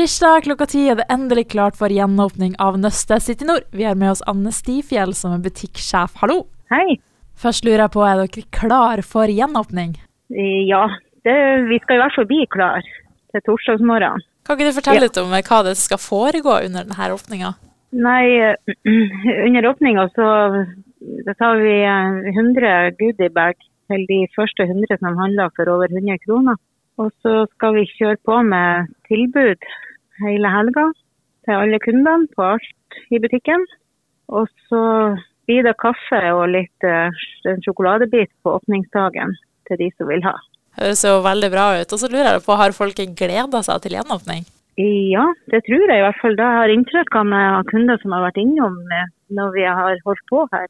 Tirsdag klokka ti er det endelig klart for gjenåpning av Nøstet City Nord. Vi har med oss Anne Stifjell som er butikksjef. Hallo! Hei. Først lurer jeg på, er dere klar for gjenåpning? Ja, det, vi skal i hvert fall bli klar til torsdagsmorgen. Kan ikke du fortelle litt om hva det skal foregå under denne åpninga? Nei, under åpninga så da tar vi 100 goodiebag til de første 100 som handler for over 100 kroner. Og så skal vi kjøre på med tilbud hele helga til alle kundene på alt i butikken. Og så blir det kaffe og litt en sjokoladebit på åpningsdagen til de som vil ha. Høres jo veldig bra ut. Og så lurer jeg på, har folk gleda seg til gjenåpning? Ja, det tror jeg i hvert fall. Det har inntrykk av kunder som har vært innom når vi har holdt på her.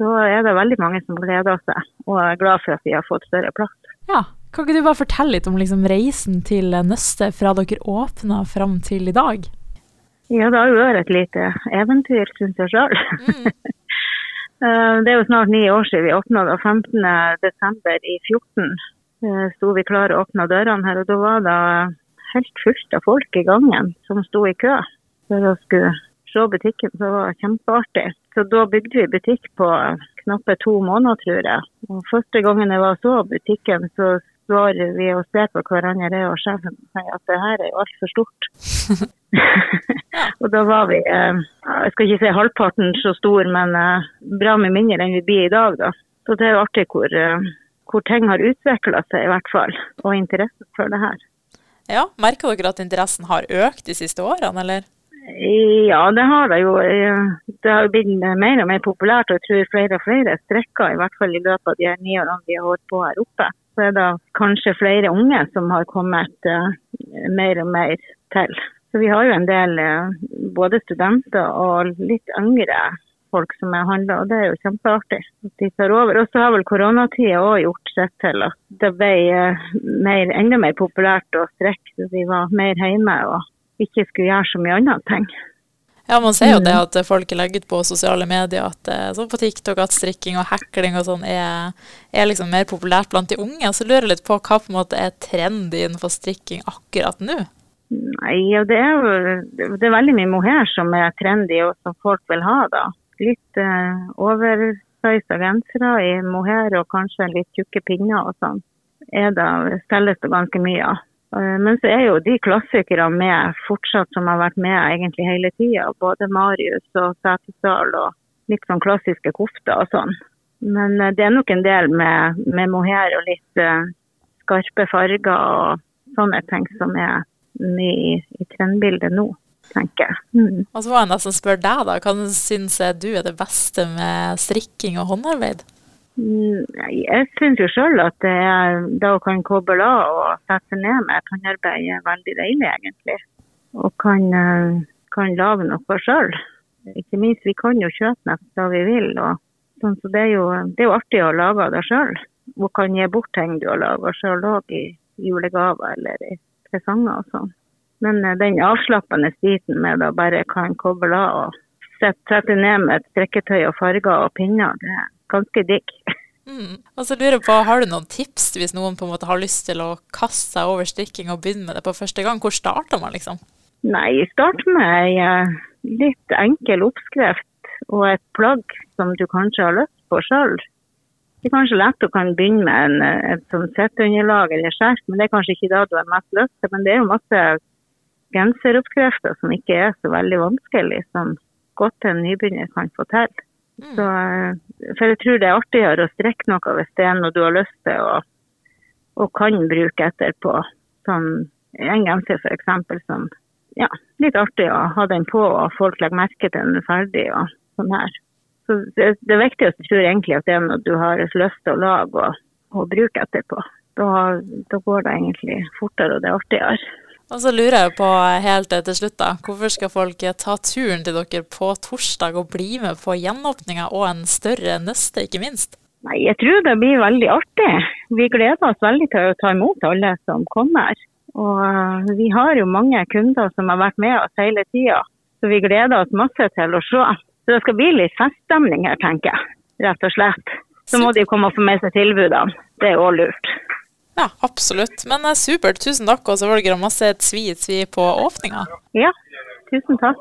Så er det veldig mange som gleder seg og er glad for at vi har fått større plass. Ja, Kan ikke du bare fortelle litt om liksom, reisen til Nøstet fra dere åpna fram til i dag? Ja, det har jo vært et lite eventyr, syns jeg sjøl. Mm. det er jo snart ni år siden vi åpna. 15.12. i 14 sto vi klare og åpna dørene her. Og da var det helt fullt av folk i gangen som sto i kø for å skulle se butikken. Så det var kjempeartig. Så da bygde vi butikk på knappe to måneder, tror jeg. Og første gangen jeg var så butikken, så står vi og ser på hverandre og sjefen sier at det her er jo altfor stort. og da var vi, jeg skal ikke si halvparten så stor, men bra mye mindre enn vi blir i dag, da. Så det er jo artig hvor, hvor ting har utvikla seg, i hvert fall. Og interessen for det her. Ja, Merker dere at interessen har økt de siste årene, eller? Ja, det har det jo. Det har blitt mer og mer populært, og jeg tror flere og flere strekker, i hvert fall i løpet av de ni årene vi har holdt på her oppe. Så er det kanskje flere unge som har kommet uh, mer og mer til. Så vi har jo en del uh, både studenter og litt yngre folk som er handla, og det er jo kjempeartig at de tar over. Og så har vel koronatida òg gjort sitt til at det ble uh, mer, enda mer populært å strekke, så vi var mer hjemme. og ikke skulle gjøre så mye annet. Ja, man ser jo det at folk legger ut på sosiale medier at sånn på TikTok at strikking og hekling og sånn er, er, liksom mer populært blant de unge. Så lurer jeg litt på hva på en måte er trendy innenfor strikking akkurat nå? Nei, ja, det er jo det er veldig mye mohair som er trendy og som folk vil ha. da. Litt eh, oversize gensere i mohair og kanskje litt tjukke pinner og sånn. Er det, selges det ganske mye av. Men så er jo de klassikerne med fortsatt som har vært med egentlig hele tida. Både Marius og Setesdal og litt sånn klassiske kofter og sånn. Men det er nok en del med, med mohair og litt uh, skarpe farger og sånne ting som er mye i, i trendbildet nå, tenker jeg. Mm. Og så må jeg nesten spørre deg, da. Hva syns du er det beste med strikking og håndarbeid? Jeg syns jo sjøl at det, er, det å kan koble av og sette seg ned med et håndarbeid er veldig deilig, egentlig. Og kan, kan lage noe sjøl. Ikke minst, vi kan jo kjøpe nesten det vi vil. Og, sånn, så det er, jo, det er jo artig å lage det sjøl. Og kan gi bort ting du har laga sjøl òg, i julegaver eller i presanger og sånn. Men den avslappende biten med å bare kan koble av og sette, seg ned med et strikketøy og farger og pinner, det ganske digg. Mm. Og så lurer jeg på, Har du noen tips hvis noen på en måte har lyst til å kaste seg over strikking og begynne med det på første gang? Hvor starter man, liksom? Nei, start med ei litt enkel oppskrift og et plagg som du kanskje har lyst på sjøl. Det er kanskje lett å kan begynne med en, et sånn setteunderlag eller skjerf, men det er kanskje ikke det du har mest lyst til. Men det er jo masse genseroppskrifter som ikke er så veldig vanskelig, som godt en nybegynner kan få til. Mm. Så, for jeg tror det er artigere å strekke noe hvis det er noe du har lyst til og, og kan bruke etterpå. Sånn en genser f.eks. som ja, litt artig å ha den på og folk legger merke til den er ferdig og sånn her. Så det, det viktigste tror jeg egentlig at det er noe du har lyst til å lage og, og bruke etterpå. Da, da går det egentlig fortere og det er artigere. Og så lurer jeg på helt til slutt, da. Hvorfor skal folk ta turen til dere på torsdag og bli med på gjenåpninga og en større nøste, ikke minst? Nei, Jeg tror det blir veldig artig. Vi gleder oss veldig til å ta imot alle som kommer. Og vi har jo mange kunder som har vært med oss hele tida, så vi gleder oss masse til å se. Så det skal bli litt feststemning her, tenker jeg. Rett og slett. Så må de komme og få med seg tilbudene. Det er òg lurt. Ja, absolutt. Men supert. Tusen takk, og så var det masse tvi-tvi på åpninga. Ja, tusen takk.